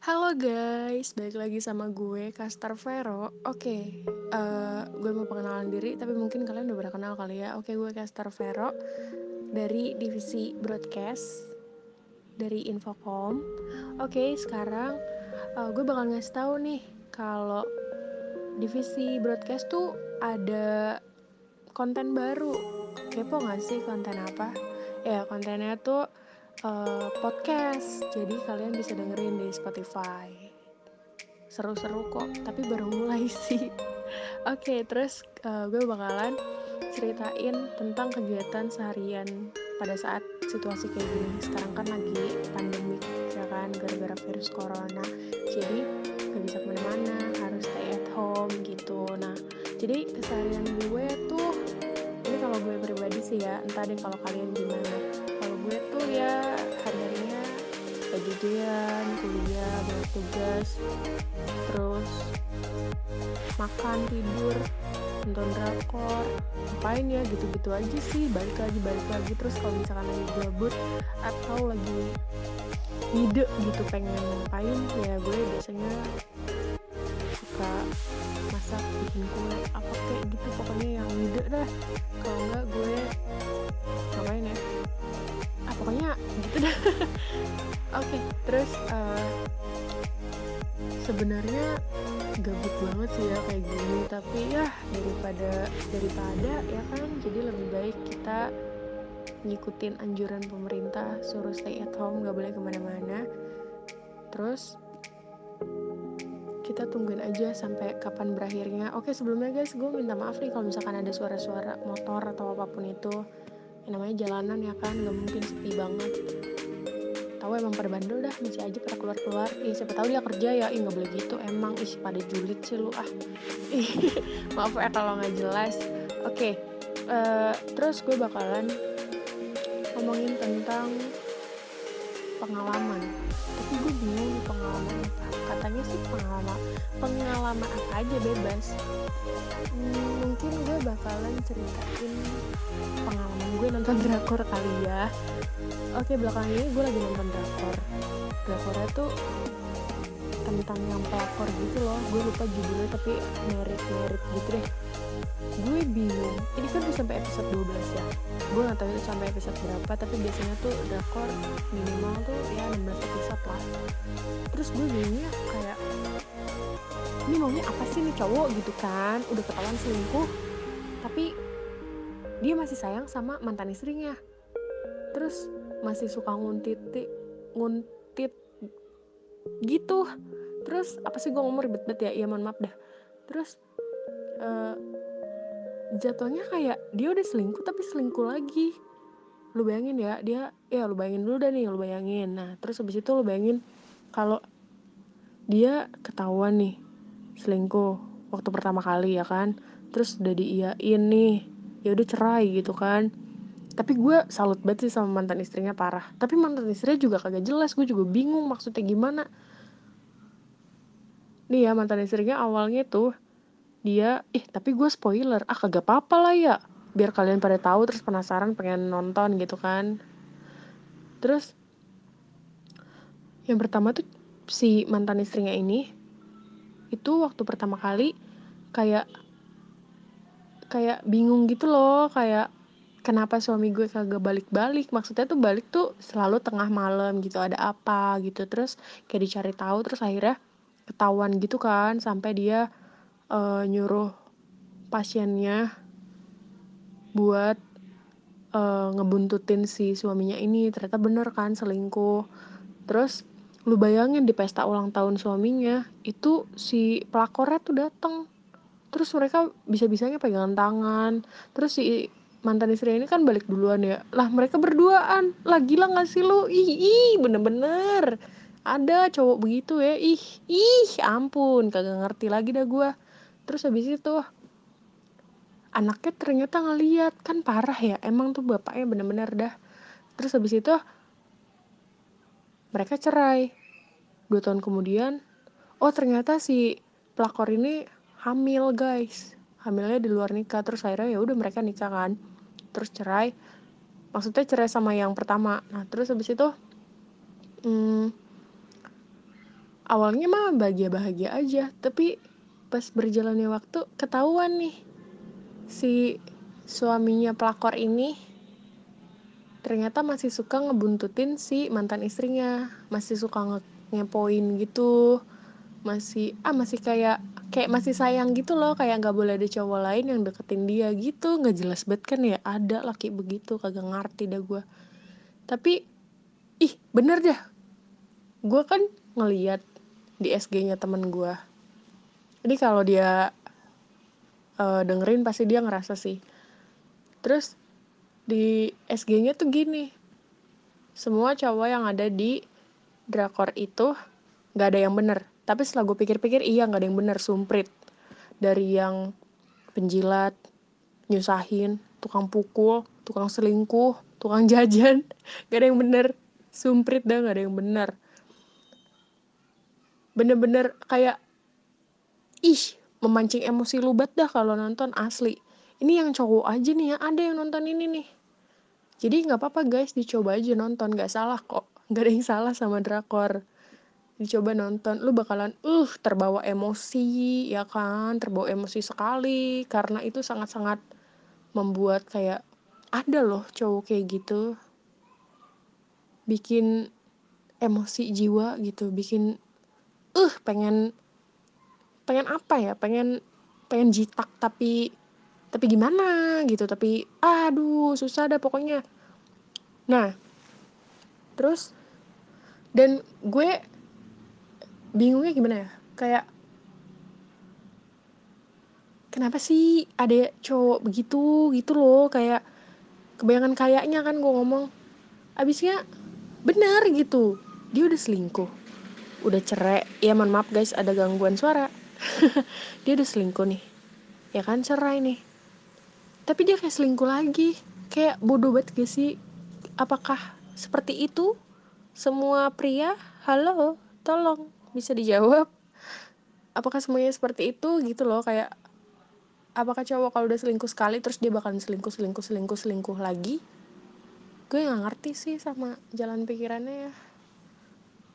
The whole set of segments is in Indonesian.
Halo guys, balik lagi sama gue Kastar Vero. Oke, uh, gue mau pengenalan diri, tapi mungkin kalian udah pernah kenal kali ya. Oke, gue Kastar Vero dari divisi broadcast dari Infocom. Oke, sekarang uh, gue bakal ngasih tahu nih kalau divisi broadcast tuh ada konten baru. Kepo gak sih konten apa? Ya, kontennya tuh uh, podcast. Jadi kalian bisa dengerin di Spotify. Seru-seru kok, tapi baru mulai sih. Oke, okay, terus uh, gue bakalan ceritain tentang kegiatan seharian pada saat situasi kayak gini. Sekarang kan lagi pandemi, ya kan, gara-gara virus corona. Jadi gak bisa ke mana-mana, harus stay at home gitu. Nah, jadi keseharian gue tuh ini kalau gue pribadi sih ya, entah deh kalau kalian gimana gue tuh ya hari-harinya gajian kuliah banyak tugas terus makan tidur nonton drakor. Ngapain ya? Gitu-gitu aja sih. Balik lagi balik lagi. Terus kalau misalkan lagi gabut atau lagi ide gitu pengen ngapain ya gue biasanya suka masak bikin kue apa kayak gitu. Pokoknya yang ide dah. Kalau enggak gue ngapain ya gitu dah. Oke okay, terus uh, sebenarnya gabut banget sih ya kayak gini tapi ya daripada daripada ya kan jadi lebih baik kita ngikutin anjuran pemerintah suruh stay at home gak boleh ke mana-mana. Terus kita tungguin aja sampai kapan berakhirnya. Oke sebelumnya guys gue minta maaf nih kalau misalkan ada suara-suara motor atau apa pun itu yang namanya jalanan ya kan nggak mungkin sepi banget. Tahu emang pada bandel dah masih aja pada keluar keluar ih siapa tahu dia kerja ya. Ih nggak boleh gitu. Emang ih pada julid sih lu ah. Maaf ya kalau nggak jelas. Oke okay. uh, eh, terus gue bakalan ngomongin tentang pengalaman. Tapi gue bingung pengalaman apa katanya sih pengalaman pengalaman apa aja bebas. Hmm, mungkin gue bakalan ceritain pengalaman gue nonton drakor kali ya. Oke belakang ini gue lagi nonton drakor. Drakornya tuh tentang yang pelakor gitu loh. Gue lupa judulnya tapi merit-merit gitu deh. Gue bingung. Ini kan udah sampai episode 12 ya. Gue gak tahu itu sampai episode berapa tapi biasanya tuh drakor minimal tuh ya 16 episode lah. Terus gue bingungnya kayak ini maunya apa sih nih cowok? Gitu kan. Udah ketahuan selingkuh tapi dia masih sayang sama mantan istrinya. Terus masih suka nguntit nguntit gitu. Terus apa sih gue ngomong ribet-ribet ya? Iya mohon maaf dah. Terus uh, jatuhnya kayak dia udah selingkuh tapi selingkuh lagi. Lu bayangin ya dia ya lu bayangin dulu dah nih lu bayangin. Nah terus habis itu lu bayangin kalau dia ketahuan nih selingkuh waktu pertama kali ya kan? Terus udah diiyain nih ya udah cerai gitu kan. Tapi gue salut banget sih sama mantan istrinya parah. Tapi mantan istrinya juga kagak jelas gue juga bingung maksudnya gimana. Nih ya mantan istrinya awalnya tuh dia ih tapi gue spoiler ah kagak apa-apa lah ya. Biar kalian pada tahu terus penasaran pengen nonton gitu kan. Terus yang pertama tuh si mantan istrinya ini itu waktu pertama kali kayak kayak bingung gitu loh kayak kenapa suami gue kagak balik-balik? Maksudnya tuh balik tuh selalu tengah malam gitu ada apa gitu terus kayak dicari tahu terus akhirnya ketahuan gitu kan sampai dia uh, nyuruh pasiennya buat uh, ngebuntutin si suaminya ini. Ternyata bener kan selingkuh. Terus lu bayangin di pesta ulang tahun suaminya itu si pelakornya tuh dateng. Terus mereka bisa-bisanya pegangan tangan. Terus si mantan istri ini kan balik duluan ya. Lah mereka berduaan. Lah gila gak sih lu? Ih ih bener-bener. Ada cowok begitu ya. Ih ih ampun. Kagak ngerti lagi dah gue terus habis itu anaknya ternyata ngeliat. Kan parah ya. Emang tuh bapaknya bener-bener dah. Terus habis itu mereka cerai. Dua tahun kemudian oh ternyata si pelakor ini hamil guys. Hamilnya di luar nikah terus akhirnya ya udah mereka nikah kan. Terus cerai maksudnya cerai sama yang pertama. Nah terus habis itu hmm, awalnya mah bahagia-bahagia aja tapi pas berjalannya waktu ketahuan nih si suaminya pelakor ini ternyata masih suka ngebuntutin si mantan istrinya. Masih suka nge ngepoin gitu. Masih ah masih kayak kayak masih sayang gitu loh. Kayak nggak boleh ada cowok lain yang deketin dia gitu. Nggak jelas banget kan ya. Ada laki begitu. Kagak ngerti dah gue tapi ih bener dah. Gue kan ngeliat di SG-nya temen gue jadi kalau dia uh, dengerin pasti dia ngerasa sih. Terus di SG-nya tuh gini. Semua cowok yang ada di drakor itu nggak ada yang bener. Tapi setelah gue pikir-pikir iya nggak ada yang bener sumprit. Dari yang penjilat nyusahin tukang pukul tukang selingkuh tukang jajan gak ada yang bener. Sumprit dah gak ada yang bener. Bener-bener kayak ih memancing emosi lu banget dah kalau nonton asli. Ini yang cowok aja nih ya ada yang nonton ini nih jadi nggak apa-apa guys dicoba aja nonton. Nggak salah kok. Nggak ada yang salah sama drakor. Dicoba nonton. Lu bakalan uh terbawa emosi ya kan? Terbawa emosi sekali. Karena itu sangat-sangat membuat kayak ada loh cowok kayak gitu. Bikin emosi jiwa gitu. Bikin uh pengen pengen apa ya? Pengen pengen jitak tapi tapi gimana gitu tapi aduh susah dah pokoknya. Nah terus dan gue bingungnya gimana ya? Kayak kenapa sih ada cowok begitu? Gitu loh kayak kebayangan kayaknya kan gue ngomong. Abisnya benar gitu. Dia udah selingkuh. Udah cerai. Ya mohon maaf guys ada gangguan suara. Dia udah selingkuh nih. Ya kan cerai nih tapi dia kayak selingkuh lagi. Kayak bodoh banget gak sih? Apakah seperti itu? Semua pria? Halo tolong. Bisa dijawab. Apakah semuanya seperti itu? Gitu loh kayak apakah cowok kalau udah selingkuh sekali terus dia bakalan selingkuh selingkuh selingkuh selingkuh lagi? Gue nggak ngerti sih sama jalan pikirannya ya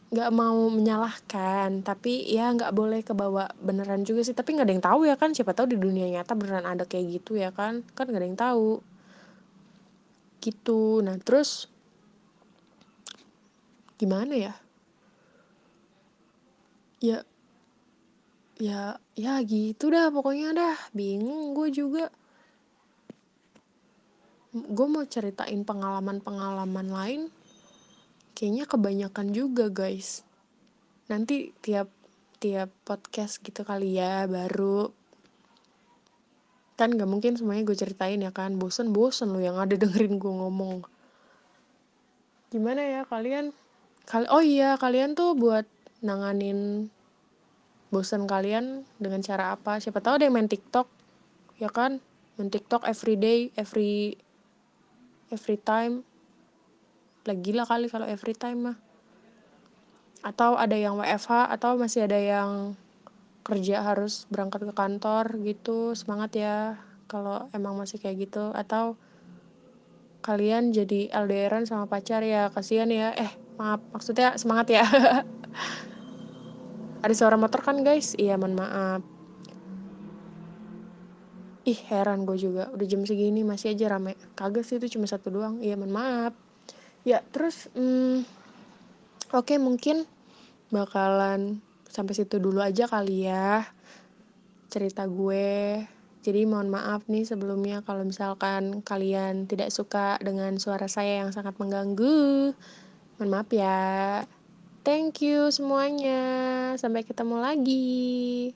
nggak mau menyalahkan tapi ya nggak boleh kebawa beneran juga sih. Tapi nggak ada yang tahu ya kan siapa tahu di dunia nyata beneran ada kayak gitu ya kan. Kan nggak ada yang tahu. Gitu. Nah terus gimana ya? Ya ya ya gitu dah pokoknya dah. Bingung gue juga. Gue mau ceritain pengalaman-pengalaman lain kayaknya kebanyakan juga guys. Nanti tiap tiap podcast gitu kali ya baru. Kan gak mungkin semuanya gue ceritain ya kan. Bosen bosen lo yang ada dengerin gue ngomong. Gimana ya kalian? Kali oh iya kalian tuh buat nanganin bosen kalian dengan cara apa? Siapa tahu yang main TikTok ya kan? Main TikTok every day every every time lagi gila kali kalau every time mah. Atau ada yang WFH atau masih ada yang kerja harus berangkat ke kantor gitu semangat ya kalau emang masih kayak gitu. Atau kalian jadi LDRan sama pacar ya kasihan ya. Eh maaf maksudnya semangat ya. Ada suara motor kan guys? Iya mohon maaf. Ih heran gue juga. Udah jam segini masih aja rame. Kagak sih itu cuma satu doang. Iya mohon maaf ya terus hmm, oke okay, mungkin bakalan sampai situ dulu aja kali ya cerita gue. Jadi mohon maaf nih sebelumnya kalau misalkan kalian tidak suka dengan suara saya yang sangat mengganggu. Mohon maaf ya. Thank you semuanya. Sampai ketemu lagi